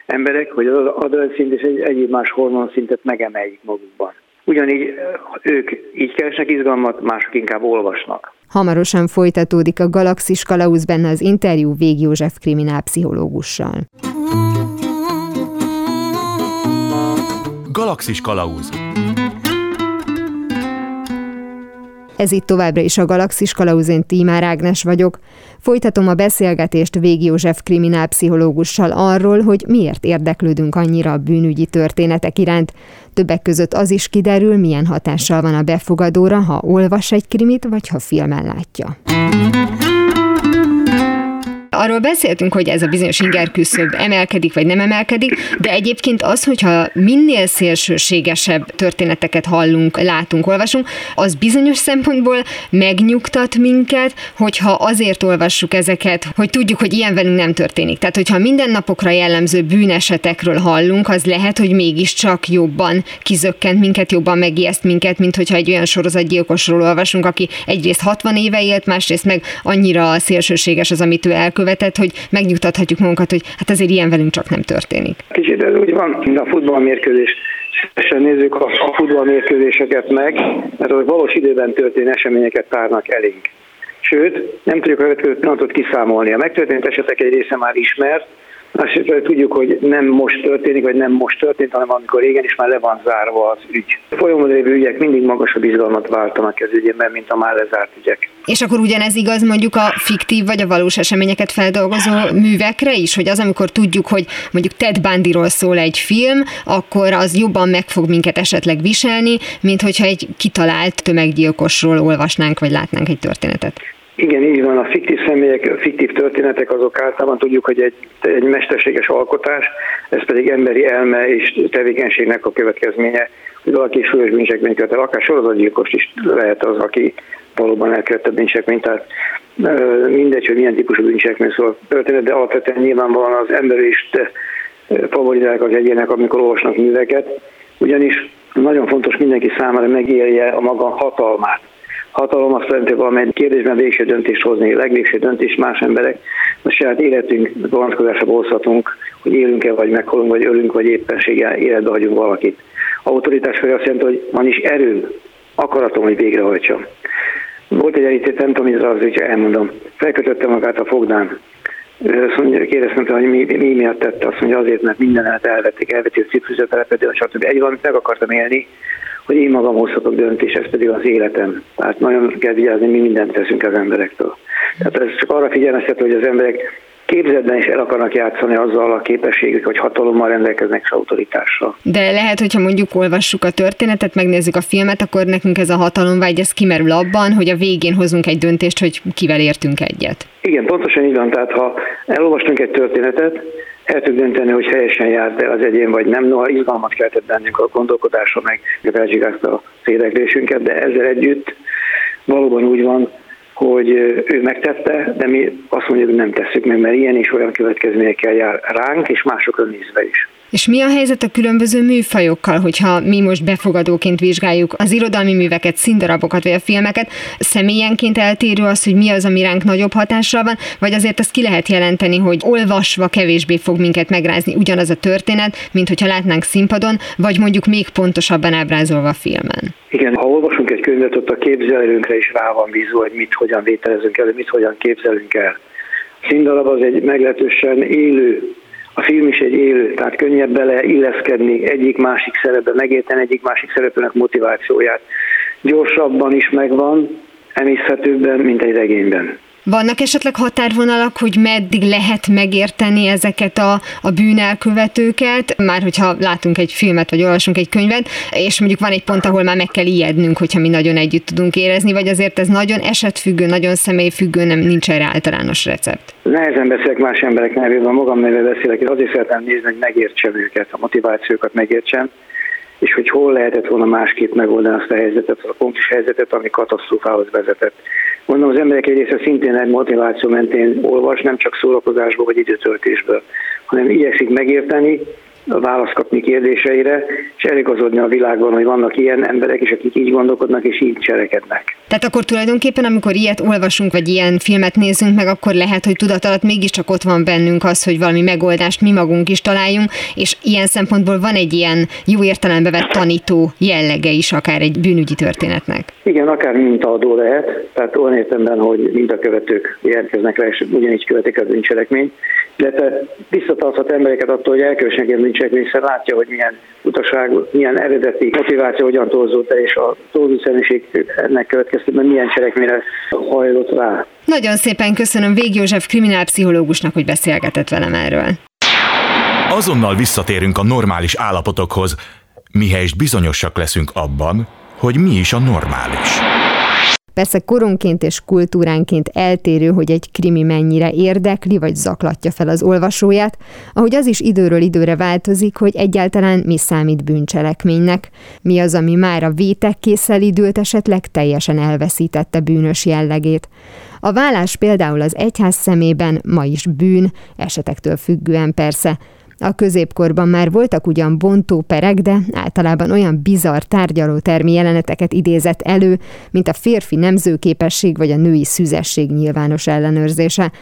emberek, hogy az adrenalin és egy egyéb más hormonszintet megemeljük magukban. Ugyanígy ők így keresnek izgalmat, mások inkább olvasnak. Hamarosan folytatódik a Galaxis Kalauz benne az interjú Vég József kriminálpszichológussal. Galaxis Kalauz Ez itt továbbra is a Galaxis Kalauzén Tímár Ágnes vagyok. Folytatom a beszélgetést Vég József kriminálpszichológussal arról, hogy miért érdeklődünk annyira a bűnügyi történetek iránt. Többek között az is kiderül, milyen hatással van a befogadóra, ha olvas egy krimit, vagy ha filmen látja. Arról beszéltünk, hogy ez a bizonyos inger küszöb emelkedik, vagy nem emelkedik, de egyébként az, hogyha minél szélsőségesebb történeteket hallunk, látunk, olvasunk, az bizonyos szempontból megnyugtat minket, hogyha azért olvassuk ezeket, hogy tudjuk, hogy ilyen velünk nem történik. Tehát, hogyha mindennapokra jellemző bűnesetekről hallunk, az lehet, hogy mégiscsak jobban kizökkent minket, jobban megijeszt minket, mint hogyha egy olyan sorozatgyilkosról olvasunk, aki egyrészt 60 éve élt, másrészt meg annyira szélsőséges az, amit ő elkövet, elkövetett, hogy megnyugtathatjuk magunkat, hogy hát azért ilyen velünk csak nem történik. Kicsit ez úgy van, mint a futballmérkőzés. Szívesen nézzük a, a futballmérkőzéseket meg, mert azok valós időben történő eseményeket tárnak elénk. Sőt, nem tudjuk a következő pillanatot kiszámolni. A megtörtént esetek egy része már ismert, azt tudjuk, hogy nem most történik, vagy nem most történt, hanem amikor régen is már le van zárva az ügy. Folyamodó lévő ügyek mindig magasabb izgalmat váltanak ez ügyében, mint a már lezárt ügyek. És akkor ugyanez igaz mondjuk a fiktív vagy a valós eseményeket feldolgozó művekre is, hogy az, amikor tudjuk, hogy mondjuk Ted Bundyról szól egy film, akkor az jobban meg fog minket esetleg viselni, mint hogyha egy kitalált tömeggyilkosról olvasnánk, vagy látnánk egy történetet. Igen, így van. A fiktív személyek, a fiktív történetek azok általában tudjuk, hogy egy, egy mesterséges alkotás, ez pedig emberi elme és tevékenységnek a következménye, hogy valaki súlyos bűncselekményt követel, akár sorozatgyilkos is lehet az, aki valóban elkövette bűncselekményt, tehát mindegy, hogy milyen típusú bűncselekmény szól történet, de alapvetően nyilvánvalóan az ember is favorizálják az egyének, amikor olvasnak műveket, ugyanis nagyon fontos mindenki számára megélje a maga hatalmát hatalom azt jelenti, hogy valamely kérdésben végső döntést hozni, legvégső döntést más emberek, a saját életünk vonatkozásába hozhatunk, hogy élünk-e, vagy megholunk, vagy ölünk, vagy éppenséggel életbe hagyunk valakit. Autoritás fel azt jelenti, hogy van is erő, akaratom, hogy végrehajtsam. Volt egy elítét, nem tudom, az, hogy elmondom. Felkötötte magát a fogdán. Azt mondja, kérdeztem, hogy mi, mi miatt tette. Azt mondja, azért, mert mindenet elvették, elvették a cipőzőtelepet, stb. Egy valamit meg akartam élni, hogy én magam hozhatok döntést, ez pedig az életem. Tehát nagyon kell vigyázni, mi mindent teszünk az emberektől. Tehát ez csak arra figyelmeztető, hogy az emberek képzetben is el akarnak játszani azzal a képességük, hogy hatalommal rendelkeznek és autoritással. De lehet, hogyha mondjuk olvassuk a történetet, megnézzük a filmet, akkor nekünk ez a hatalomvágy, ez kimerül abban, hogy a végén hozunk egy döntést, hogy kivel értünk egyet. Igen, pontosan így van. Tehát ha elolvastunk egy történetet, el tudjuk dönteni, hogy helyesen járt el az egyén, vagy nem. Noha izgalmat keltett bennünk a gondolkodásra, meg felzsigázta a érdeklésünket, de ezzel együtt valóban úgy van, hogy ő megtette, de mi azt mondjuk, hogy nem tesszük meg, mert ilyen és olyan következményekkel jár ránk, és másokra nézve is. És mi a helyzet a különböző műfajokkal, hogyha mi most befogadóként vizsgáljuk az irodalmi műveket, színdarabokat vagy a filmeket, személyenként eltérő az, hogy mi az, ami ránk nagyobb hatással van, vagy azért azt ki lehet jelenteni, hogy olvasva kevésbé fog minket megrázni ugyanaz a történet, mint hogyha látnánk színpadon, vagy mondjuk még pontosabban ábrázolva a filmen. Igen, ha olvasunk egy könyvet, ott a képzelőnkre is rá van bízva, hogy mit hogyan vételezünk el, mit hogyan képzelünk el. Színdarab az egy meglehetősen élő a film is egy élő, tehát könnyebb bele illeszkedni egyik-másik szerepbe, megérteni egyik-másik szereplőnek motivációját. Gyorsabban is megvan, emészhetőbben, mint egy regényben. Vannak esetleg határvonalak, hogy meddig lehet megérteni ezeket a, a bűnelkövetőket, már hogyha látunk egy filmet, vagy olvasunk egy könyvet, és mondjuk van egy pont, ahol már meg kell ijednünk, hogyha mi nagyon együtt tudunk érezni, vagy azért ez nagyon esetfüggő, nagyon személyfüggő, nem nincs erre általános recept. Nehezen beszélek más emberek nevében, magam nevében beszélek, és azért szeretném nézni, hogy megértsem őket, a motivációkat megértsem, és hogy hol lehetett volna másképp megoldani azt a helyzetet, a pontos helyzetet, ami katasztrófához vezetett. Mondom, az emberek egy része szintén egy motiváció mentén olvas, nem csak szórakozásból vagy időtöltésből, hanem igyekszik megérteni, választ kapni kérdéseire, és eligazodni a világban, hogy vannak ilyen emberek is, akik így gondolkodnak és így cselekednek. Tehát akkor tulajdonképpen, amikor ilyet olvasunk, vagy ilyen filmet nézünk meg, akkor lehet, hogy tudat alatt mégiscsak ott van bennünk az, hogy valami megoldást mi magunk is találjunk, és ilyen szempontból van egy ilyen jó értelembe vett tanító jellege is akár egy bűnügyi történetnek. Igen, akár mintaadó lehet, tehát olyan értemben, hogy mintakövetők jelentkeznek rá, és ugyanígy követik a bűncselekményt, illetve visszatarthat embereket attól, hogy elkövessenek ilyen bűncselekményt, hiszen látja, hogy milyen utaság, milyen eredeti motiváció hogyan torzult és a torzult ennek következtében milyen cselekményre hajlott rá. Nagyon szépen köszönöm Vég József kriminálpszichológusnak, hogy beszélgetett velem erről. Azonnal visszatérünk a normális állapotokhoz, mihelyest bizonyosak leszünk abban, hogy mi is a normális. Persze koronként és kultúránként eltérő, hogy egy krimi mennyire érdekli vagy zaklatja fel az olvasóját, ahogy az is időről időre változik, hogy egyáltalán mi számít bűncselekménynek, mi az, ami már a vétekkészsel időt esetleg teljesen elveszítette bűnös jellegét. A vállás például az egyház szemében ma is bűn, esetektől függően persze, a középkorban már voltak ugyan bontóperek, de általában olyan bizarr tárgyalótermi jeleneteket idézett elő, mint a férfi nemzőképesség vagy a női szüzesség nyilvános ellenőrzése.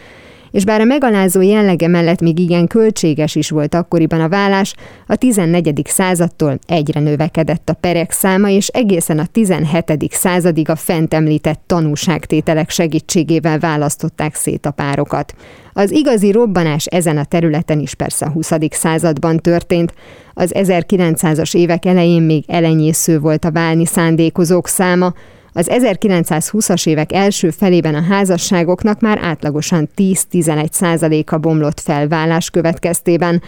És bár a megalázó jellege mellett még igen költséges is volt akkoriban a vállás, a 14. századtól egyre növekedett a perek száma, és egészen a 17. századig a fent említett tanúságtételek segítségével választották szét a párokat. Az igazi robbanás ezen a területen is persze a 20. században történt. Az 1900-as évek elején még elenyésző volt a válni szándékozók száma, az 1920-as évek első felében a házasságoknak már átlagosan 10-11 százaléka bomlott fel vállás következtében,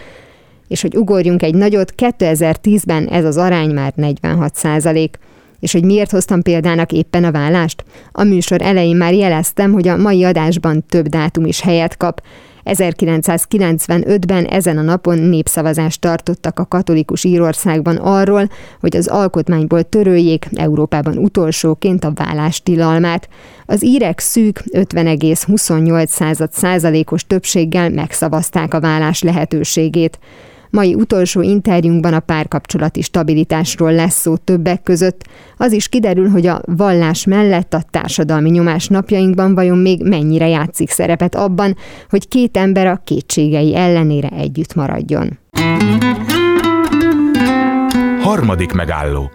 és hogy ugorjunk egy nagyot, 2010-ben ez az arány már 46 százalék. És hogy miért hoztam példának éppen a vállást? A műsor elején már jeleztem, hogy a mai adásban több dátum is helyet kap. 1995-ben ezen a napon népszavazást tartottak a katolikus Írországban arról, hogy az alkotmányból töröljék Európában utolsóként a vállás tilalmát. Az írek szűk 50,28 százalékos többséggel megszavazták a vállás lehetőségét. Mai utolsó interjúnkban a párkapcsolati stabilitásról lesz szó többek között. Az is kiderül, hogy a vallás mellett a társadalmi nyomás napjainkban vajon még mennyire játszik szerepet abban, hogy két ember a kétségei ellenére együtt maradjon. Harmadik megálló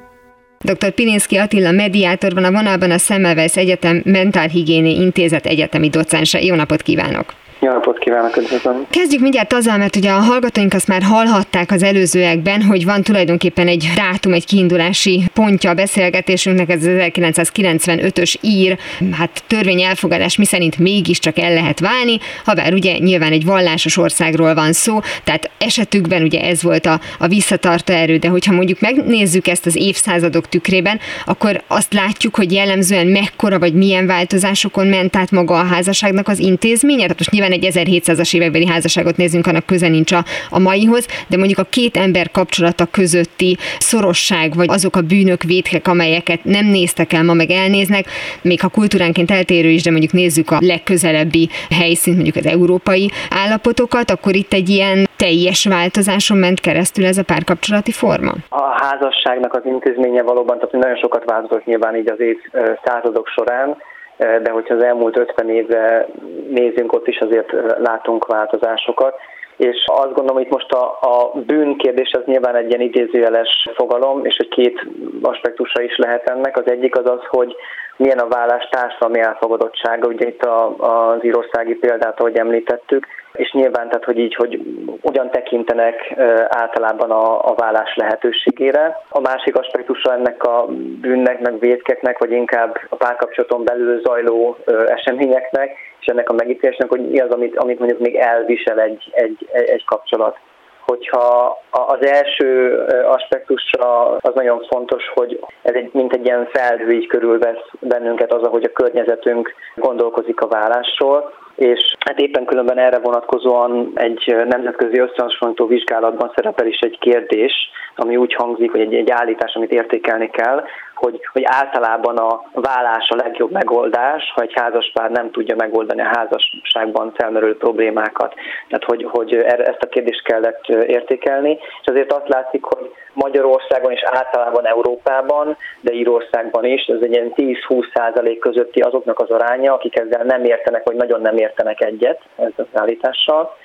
Dr. Pilinszki Attila mediátor van a vonalban a Semmelweis Egyetem Mentálhigiéni Intézet egyetemi docense. Jó napot kívánok! Jó napot kívánok, üdvözlöm. Kezdjük mindjárt azzal, mert ugye a hallgatóink azt már hallhatták az előzőekben, hogy van tulajdonképpen egy dátum, egy kiindulási pontja a beszélgetésünknek, ez az 1995-ös ír, hát törvény elfogadás mi szerint mégiscsak el lehet válni, ha bár ugye nyilván egy vallásos országról van szó, tehát esetükben ugye ez volt a, a visszatartó erő, de hogyha mondjuk megnézzük ezt az évszázadok tükrében, akkor azt látjuk, hogy jellemzően mekkora vagy milyen változásokon ment át maga a házasságnak az intézménye, tehát most nyilván egy 1700-as évekbeli házasságot nézzünk, annak köze nincs a, a maihoz, de mondjuk a két ember kapcsolata közötti szorosság, vagy azok a bűnök, vétkek, amelyeket nem néztek el, ma meg elnéznek, még ha kultúránként eltérő is, de mondjuk nézzük a legközelebbi helyszínt, mondjuk az európai állapotokat, akkor itt egy ilyen teljes változáson ment keresztül ez a párkapcsolati forma? A házasságnak az intézménye valóban, tehát nagyon sokat változott nyilván így az évszázadok során, de hogyha az elmúlt 50 évre nézünk, ott is azért látunk változásokat. És azt gondolom, hogy itt most a, a bűn kérdés az nyilván egy ilyen idézőjeles fogalom, és hogy két aspektusa is lehet ennek. Az egyik az az, hogy milyen a vállás társadalmi elfogadottsága, ugye itt a, az írországi példát, ahogy említettük, és nyilván, tehát hogy így, hogy ugyan tekintenek általában a, a vállás lehetőségére. A másik aspektusa ennek a bűnnek, meg védkeknek, vagy inkább a párkapcsolaton belül zajló eseményeknek, és ennek a megítélésnek, hogy mi az, amit, amit mondjuk még elvisel egy, egy, egy kapcsolat hogyha az első aspektusra az nagyon fontos, hogy ez egy, mint egy ilyen felhő így körülvesz bennünket az, ahogy a környezetünk gondolkozik a vállásról, és hát éppen különben erre vonatkozóan egy nemzetközi összehasonlító vizsgálatban szerepel is egy kérdés, ami úgy hangzik, hogy egy, egy állítás, amit értékelni kell, hogy, hogy általában a vállás a legjobb megoldás, ha egy házaspár nem tudja megoldani a házasságban felmerülő problémákat. Tehát, hogy, hogy ezt a kérdést kellett értékelni, és azért azt látszik, hogy Magyarországon és általában Európában, de Írországban is, ez egy ilyen 10-20 százalék közötti azoknak az aránya, akik ezzel nem értenek, vagy nagyon nem értenek egyet ezzel az állítással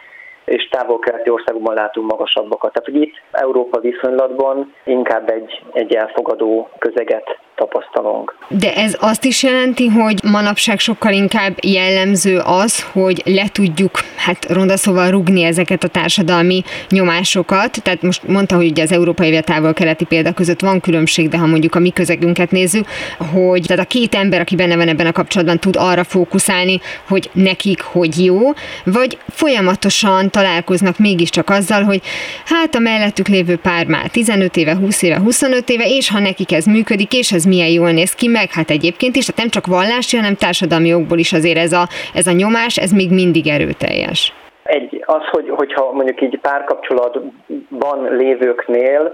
és távol-keleti országokban látunk magasabbakat. Tehát, hogy itt Európa viszonylatban inkább egy, egy elfogadó közeget tapasztalunk. De ez azt is jelenti, hogy manapság sokkal inkább jellemző az, hogy le tudjuk, hát ronda szóval rugni ezeket a társadalmi nyomásokat. Tehát most mondta, hogy ugye az európai vagy távol-keleti példa között van különbség, de ha mondjuk a mi közegünket nézzük, hogy tehát a két ember, aki benne van ebben a kapcsolatban, tud arra fókuszálni, hogy nekik hogy jó, vagy folyamatosan találkoznak mégiscsak azzal, hogy hát a mellettük lévő pár már 15 éve, 20 éve, 25 éve, és ha nekik ez működik, és ez milyen jól néz ki, meg hát egyébként is, tehát nem csak vallási, hanem társadalmi jogból is azért ez a, ez a nyomás, ez még mindig erőteljes. Egy, az, hogy, hogyha mondjuk így párkapcsolatban lévőknél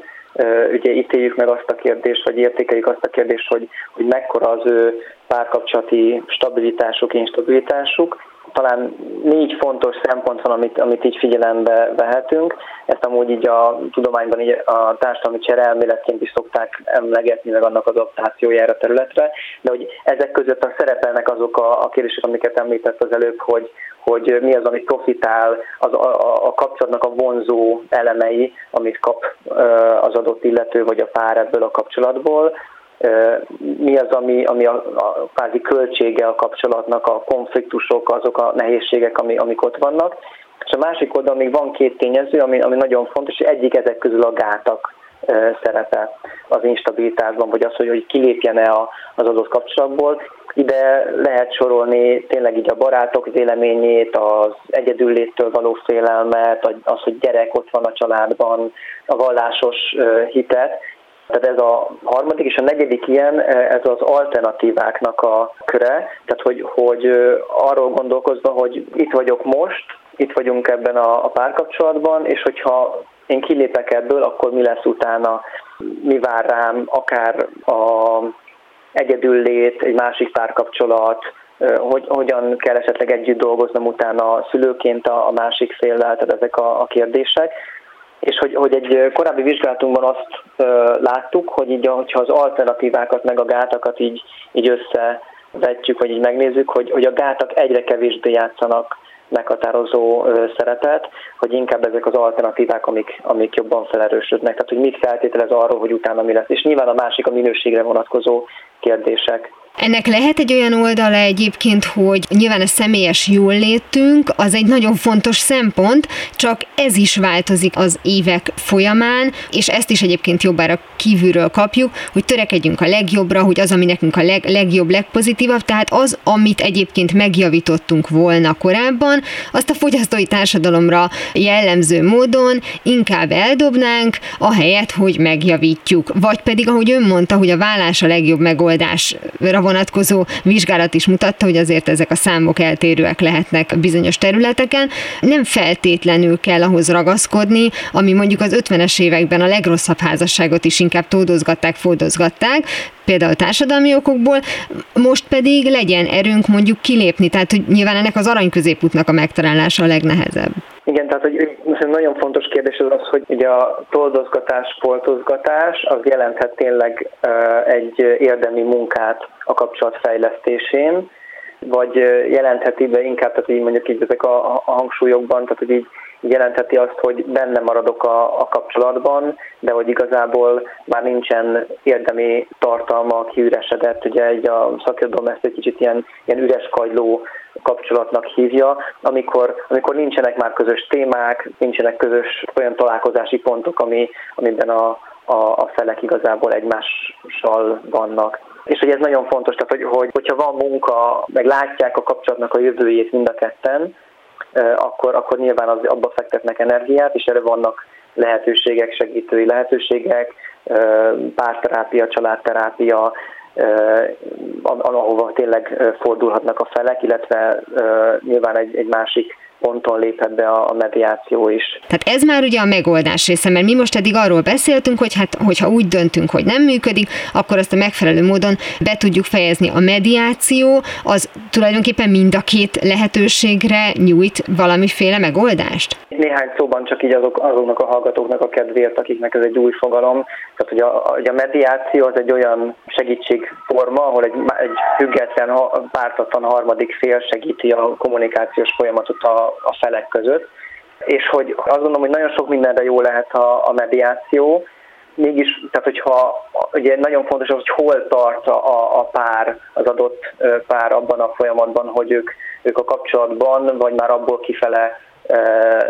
ugye ítéljük meg azt a kérdést, vagy értékeljük azt a kérdést, hogy, hogy mekkora az ő párkapcsolati stabilitásuk, instabilitásuk, talán négy fontos szempont van, amit, amit így figyelembe vehetünk. Ezt amúgy így a tudományban így a társadalmi csereelméletként is szokták emlegetni, meg annak adaptációjára a területre, de hogy ezek között a szerepelnek azok a, a kérdések, amiket említett az előbb, hogy, hogy mi az, amit profitál az, a, a kapcsolatnak a vonzó elemei, amit kap az adott illető vagy a pár ebből a kapcsolatból, mi az, ami, ami a, a kvázi költsége a kapcsolatnak, a konfliktusok, azok a nehézségek, ami, amik ott vannak. És a másik oldalon még van két tényező, ami, ami nagyon fontos, és egyik ezek közül a gátak szerepe az instabilitásban, vagy az, hogy, hogy kilépjen-e az adott kapcsolatból. Ide lehet sorolni tényleg így a barátok véleményét, az egyedülléttől való félelmet, az, hogy gyerek ott van a családban, a vallásos hitet, tehát ez a harmadik és a negyedik ilyen, ez az alternatíváknak a köre, tehát hogy, hogy arról gondolkozva, hogy itt vagyok most, itt vagyunk ebben a, a párkapcsolatban, és hogyha én kilépek ebből, akkor mi lesz utána, mi vár rám, akár a egyedüllét, egy másik párkapcsolat, hogy, hogyan kell esetleg együtt dolgoznom utána szülőként a, a másik féllel, tehát ezek a, a kérdések. És hogy, hogy egy korábbi vizsgálatunkban azt ö, láttuk, hogy így, hogyha az alternatívákat meg a gátakat így, így összevetjük, vagy így megnézzük, hogy, hogy a gátak egyre kevésbé játszanak meghatározó szerepet, hogy inkább ezek az alternatívák, amik, amik jobban felerősödnek. Tehát, hogy mit feltételez arról, hogy utána mi lesz. És nyilván a másik a minőségre vonatkozó kérdések. Ennek lehet egy olyan oldala egyébként, hogy nyilván a személyes jólétünk az egy nagyon fontos szempont, csak ez is változik az évek folyamán, és ezt is egyébként jobbára kívülről kapjuk, hogy törekedjünk a legjobbra, hogy az, ami nekünk a leg, legjobb, legpozitívabb, tehát az, amit egyébként megjavítottunk volna korábban, azt a fogyasztói társadalomra jellemző módon inkább eldobnánk, ahelyett, hogy megjavítjuk. Vagy pedig, ahogy ön mondta, hogy a vállás a legjobb megoldásra vonatkozó vizsgálat is mutatta, hogy azért ezek a számok eltérőek lehetnek bizonyos területeken. Nem feltétlenül kell ahhoz ragaszkodni, ami mondjuk az 50-es években a legrosszabb házasságot is inkább tódozgatták, fódozgatták, például társadalmi okokból, most pedig legyen erőnk mondjuk kilépni, tehát hogy nyilván ennek az arany középútnak a megtalálása a legnehezebb. Igen, tehát hogy nagyon fontos kérdés az az, hogy ugye a toldozgatás, foltozgatás az jelenthet tényleg egy érdemi munkát a kapcsolat fejlesztésén, vagy jelentheti be inkább, tehát így mondjuk így ezek a, hangsúlyokban, tehát hogy így jelentheti azt, hogy benne maradok a, a kapcsolatban, de hogy igazából már nincsen érdemi tartalma, kiüresedett, ugye egy a szakirodalom ezt egy kicsit ilyen, ilyen üres kagyló kapcsolatnak hívja, amikor, amikor nincsenek már közös témák, nincsenek közös olyan találkozási pontok, ami, amiben a, a, a felek igazából egymással vannak. És hogy ez nagyon fontos, tehát hogy, hogy hogyha van munka, meg látják a kapcsolatnak a jövőjét mind a ketten, akkor, akkor nyilván az, abba fektetnek energiát, és erre vannak lehetőségek, segítői lehetőségek, párterápia, családterápia, ahova tényleg fordulhatnak a felek, illetve nyilván egy, egy másik ponton léphet be a mediáció is. Tehát ez már ugye a megoldás része, mert mi most eddig arról beszéltünk, hogy hát, hogyha úgy döntünk, hogy nem működik, akkor azt a megfelelő módon be tudjuk fejezni. A mediáció az tulajdonképpen mind a két lehetőségre nyújt valamiféle megoldást? Néhány szóban csak így azok, azoknak a hallgatóknak a kedvéért, akiknek ez egy új fogalom. Tehát, hogy a, hogy a mediáció az egy olyan segítségforma, ahol egy, egy független, pártatlan harmadik fél segíti a kommunikációs folyamatot a, a felek között, és hogy azt gondolom, hogy nagyon sok mindenre jó lehet a, a mediáció, mégis, tehát hogyha ugye nagyon fontos az, hogy hol tart a, a pár, az adott pár abban a folyamatban, hogy ők, ők a kapcsolatban, vagy már abból kifele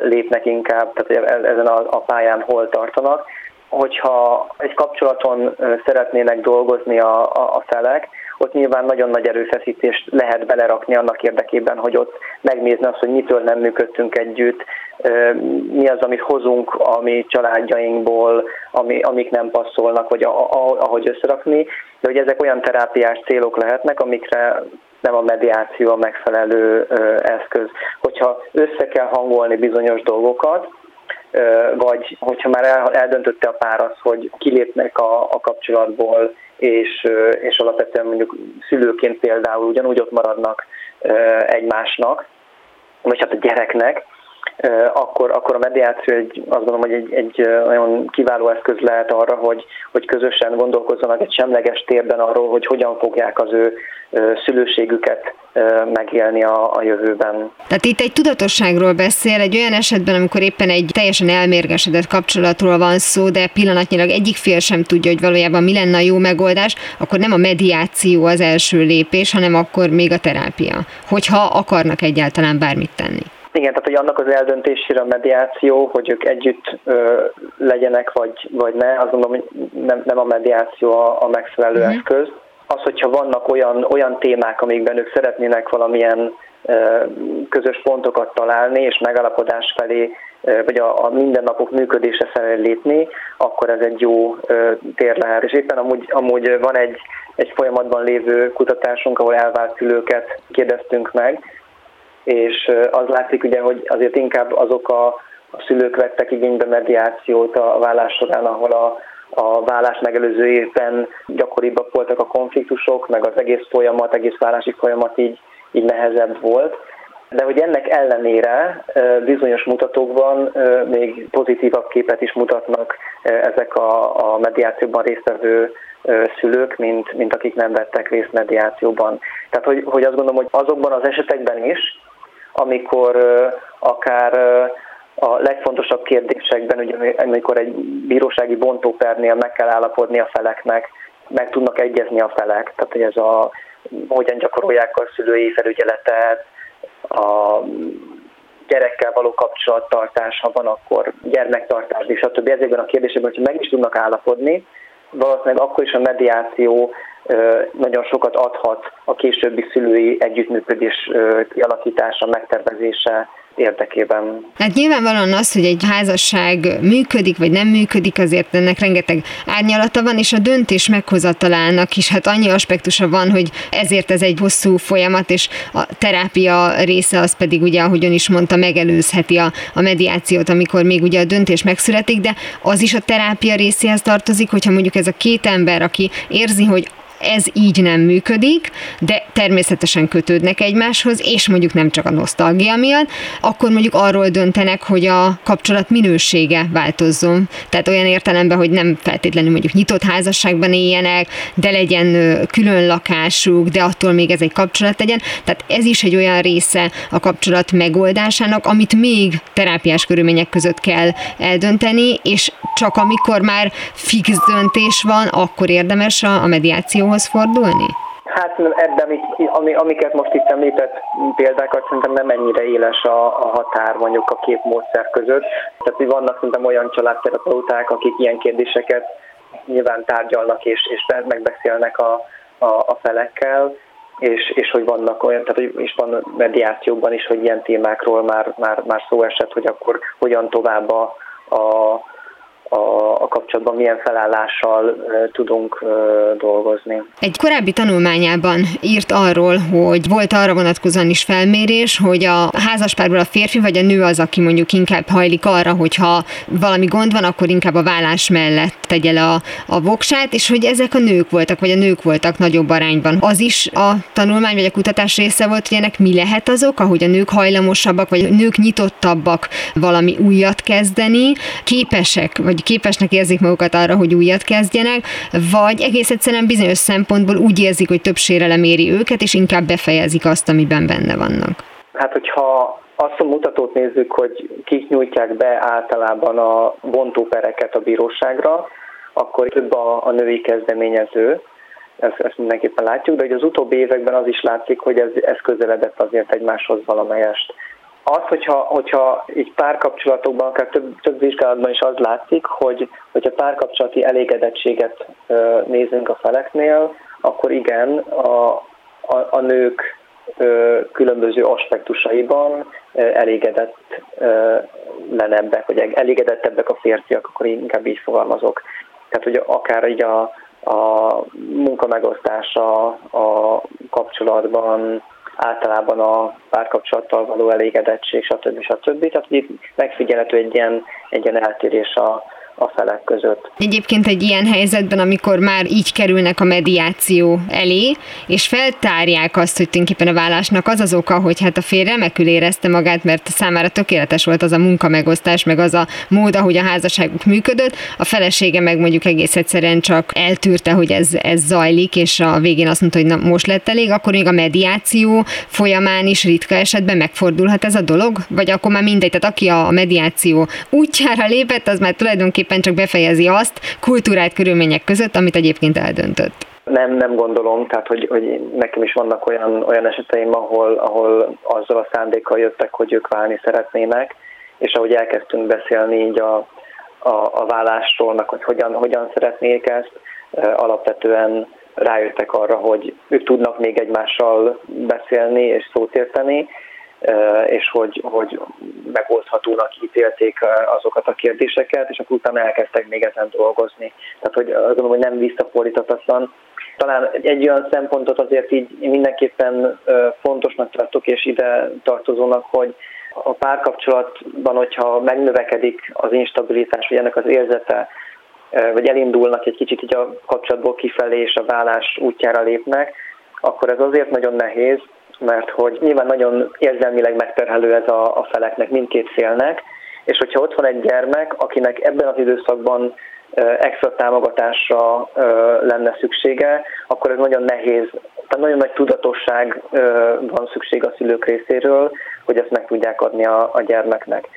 lépnek inkább, tehát e, ezen a, a pályán hol tartanak. Hogyha egy kapcsolaton szeretnének dolgozni a, a, a felek, ott nyilván nagyon nagy erőfeszítést lehet belerakni annak érdekében, hogy ott megnézni azt, hogy mitől nem működtünk együtt, mi az, amit hozunk a mi családjainkból, ami, amik nem passzolnak, vagy a, a, ahogy összerakni, de hogy ezek olyan terápiás célok lehetnek, amikre nem a mediáció a megfelelő eszköz. Hogyha össze kell hangolni bizonyos dolgokat, vagy hogyha már eldöntötte a pár az, hogy kilépnek a, a kapcsolatból, és, és alapvetően mondjuk szülőként például ugyanúgy ott maradnak egymásnak, vagy hát a gyereknek, akkor, akkor a mediáció egy, azt gondolom, hogy egy, egy nagyon kiváló eszköz lehet arra, hogy, hogy közösen gondolkozzanak egy semleges térben arról, hogy hogyan fogják az ő szülőségüket megélni a, a jövőben. Tehát itt egy tudatosságról beszél, egy olyan esetben, amikor éppen egy teljesen elmérgesedett kapcsolatról van szó, de pillanatnyilag egyik fél sem tudja, hogy valójában mi lenne a jó megoldás, akkor nem a mediáció az első lépés, hanem akkor még a terápia, hogyha akarnak egyáltalán bármit tenni. Igen, tehát hogy annak az eldöntésére a mediáció, hogy ők együtt ö, legyenek, vagy, vagy ne, azt gondolom, hogy nem, nem a mediáció a, a megfelelő mm. eszköz. Az, hogyha vannak olyan, olyan témák, amikben ők szeretnének valamilyen ö, közös pontokat találni, és megalapodás felé, ö, vagy a, a mindennapok működése felé lépni, akkor ez egy jó ö, tér lehet. És éppen amúgy, amúgy van egy, egy folyamatban lévő kutatásunk, ahol elvált szülőket kérdeztünk meg, és az látszik ugye, hogy azért inkább azok a, a szülők vettek igénybe mediációt a vállás során, ahol a, a vállás megelőző évben gyakoribbak voltak a konfliktusok, meg az egész folyamat, egész vállási folyamat így, így nehezebb volt. De hogy ennek ellenére bizonyos mutatókban még pozitívabb képet is mutatnak ezek a, a mediációban résztvevő szülők, mint, mint akik nem vettek részt mediációban. Tehát, hogy, hogy azt gondolom, hogy azokban az esetekben is, amikor akár a legfontosabb kérdésekben, ugye, amikor egy bírósági bontópernél meg kell állapodni a feleknek, meg tudnak egyezni a felek, tehát hogy ez a hogyan gyakorolják a szülői felügyeletet, a gyerekkel való kapcsolattartás, ha van, akkor gyermektartás, és stb. Ezekben a kérdésekben, hogy meg is tudnak állapodni, valószínűleg akkor is a mediáció nagyon sokat adhat a későbbi szülői együttműködés kialakítása, megtervezése érdekében. Hát nyilvánvalóan az, hogy egy házasság működik vagy nem működik, azért ennek rengeteg árnyalata van, és a döntés meghozatalának is hát annyi aspektusa van, hogy ezért ez egy hosszú folyamat, és a terápia része az pedig ugye, ahogyan is mondta, megelőzheti a, a mediációt, amikor még ugye a döntés megszületik, de az is a terápia részéhez tartozik, hogyha mondjuk ez a két ember, aki érzi, hogy ez így nem működik, de természetesen kötődnek egymáshoz, és mondjuk nem csak a nosztalgia miatt, akkor mondjuk arról döntenek, hogy a kapcsolat minősége változzon. Tehát olyan értelemben, hogy nem feltétlenül mondjuk nyitott házasságban éljenek, de legyen külön lakásuk, de attól még ez egy kapcsolat legyen. Tehát ez is egy olyan része a kapcsolat megoldásának, amit még terápiás körülmények között kell eldönteni, és csak amikor már fix döntés van, akkor érdemes a mediáció bíróhoz fordulni? Hát ebben, ami, amiket most itt említett példákat, szerintem nem ennyire éles a, a határ mondjuk a két módszer között. Tehát hogy vannak szerintem olyan családterapeuták, akik ilyen kérdéseket nyilván tárgyalnak és, és megbeszélnek a, a, a felekkel, és, és hogy vannak olyan, tehát hogy is van mediációban is, hogy ilyen témákról már, már, már szó esett, hogy akkor hogyan tovább a, a a, a kapcsolatban milyen felállással tudunk dolgozni. Egy korábbi tanulmányában írt arról, hogy volt arra vonatkozóan is felmérés, hogy a házaspárból a férfi vagy a nő az, aki mondjuk inkább hajlik arra, hogyha valami gond van, akkor inkább a vállás mellett tegye le a, a voksát, és hogy ezek a nők voltak, vagy a nők voltak nagyobb arányban. Az is a tanulmány vagy a kutatás része volt, hogy ennek mi lehet azok, ahogy a nők hajlamosabbak, vagy a nők nyitottabbak valami újat kezdeni, képesek, vagy képesnek érzik magukat arra, hogy újat kezdjenek, vagy egész egyszerűen bizonyos szempontból úgy érzik, hogy több sérelem éri őket, és inkább befejezik azt, amiben benne vannak. Hát, hogyha azt a mutatót nézzük, hogy kik nyújtják be általában a bontópereket a bíróságra, akkor több a, a női kezdeményező, ezt, ezt mindenképpen látjuk, de hogy az utóbbi években az is látszik, hogy ez, ez közeledett azért egymáshoz valamelyest. Az, hogyha, hogyha így párkapcsolatokban, akár több, több vizsgálatban is az látszik, hogy hogyha párkapcsolati elégedettséget nézünk a feleknél, akkor igen, a, a, a nők különböző aspektusaiban elégedett lenebbek, vagy elégedettebbek a férfiak, akkor inkább így fogalmazok. Tehát, hogy akár így a, a munkamegosztása a kapcsolatban, általában a párkapcsolattal való elégedettség, stb. stb. Tehát itt megfigyelhető egy ilyen, egy ilyen eltérés a, a felek között. Egyébként egy ilyen helyzetben, amikor már így kerülnek a mediáció elé, és feltárják azt, hogy tulajdonképpen a vállásnak az az oka, hogy hát a férj remekül érezte magát, mert számára tökéletes volt az a munkamegosztás, meg az a mód, ahogy a házasságuk működött, a felesége meg mondjuk egész egyszerűen csak eltűrte, hogy ez, ez zajlik, és a végén azt mondta, hogy na, most lett elég, akkor még a mediáció folyamán is ritka esetben megfordulhat ez a dolog? Vagy akkor már mindegy, tehát aki a mediáció útjára lépett, az már tulajdonképpen csak befejezi azt kultúrált körülmények között, amit egyébként eldöntött. Nem, nem gondolom, tehát hogy, hogy nekem is vannak olyan, olyan eseteim, ahol, ahol azzal a szándékkal jöttek, hogy ők válni szeretnének, és ahogy elkezdtünk beszélni így a, a, a vállásról, meg hogy hogyan, hogyan szeretnék ezt, alapvetően rájöttek arra, hogy ők tudnak még egymással beszélni és szót érteni, és hogy, hogy megoldhatónak ítélték azokat a kérdéseket, és akkor utána elkezdtek még ezen dolgozni. Tehát, hogy azt gondolom, hogy nem visszafordíthatatlan. Talán egy olyan szempontot azért így mindenképpen fontosnak tartok, és ide tartozónak, hogy a párkapcsolatban, hogyha megnövekedik az instabilitás, vagy ennek az érzete, vagy elindulnak egy kicsit így a kapcsolatból kifelé, és a vállás útjára lépnek, akkor ez azért nagyon nehéz, mert hogy nyilván nagyon érzelmileg megterhelő ez a, a feleknek, mindkét félnek, és hogyha ott van egy gyermek, akinek ebben az időszakban extra támogatásra lenne szüksége, akkor ez nagyon nehéz, tehát nagyon nagy tudatosság van szükség a szülők részéről, hogy ezt meg tudják adni a, a gyermeknek.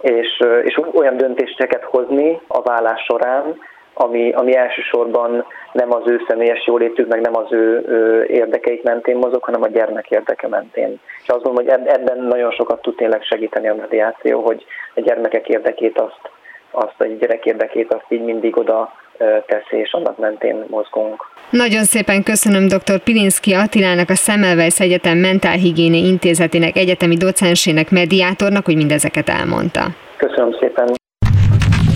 És, és olyan döntéseket hozni a vállás során, ami, ami elsősorban nem az ő személyes jólétük, meg nem az ő, ő érdekeik mentén mozog, hanem a gyermek érdeke mentén. És azt gondolom, hogy ebben nagyon sokat tud tényleg segíteni a mediáció, hogy a gyermekek érdekét azt, azt a gyerek érdekét azt így mindig oda teszi, és annak mentén mozgunk. Nagyon szépen köszönöm dr. Pilinszki Attilának, a Semmelweis Egyetem Mentálhigiéni Intézetének egyetemi docensének, mediátornak, hogy mindezeket elmondta. Köszönöm szépen.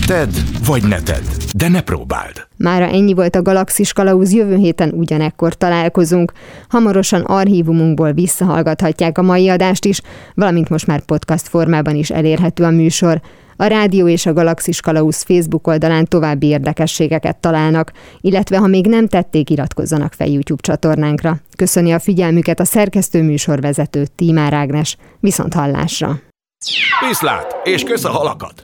Tedd vagy ne tedd, de ne próbáld. Mára ennyi volt a Galaxis Kalauz, jövő héten ugyanekkor találkozunk. Hamarosan archívumunkból visszahallgathatják a mai adást is, valamint most már podcast formában is elérhető a műsor. A Rádió és a Galaxis Kalauz Facebook oldalán további érdekességeket találnak, illetve ha még nem tették, iratkozzanak fel YouTube csatornánkra. Köszöni a figyelmüket a szerkesztő műsorvezető Tímár Ágnes. Viszont hallásra! Viszlát, és kösz a halakat!